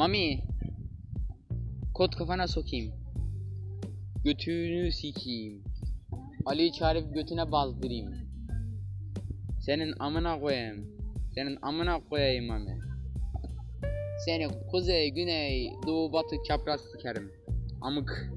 Mami. Kod kafana sokayım. Götünü sikeyim. Ali çağırıp götüne bazdırayım. Senin amına koyayım. Senin amına koyayım Mami. Seni kuzey, güney, doğu, batı, çapraz sikerim. Amık.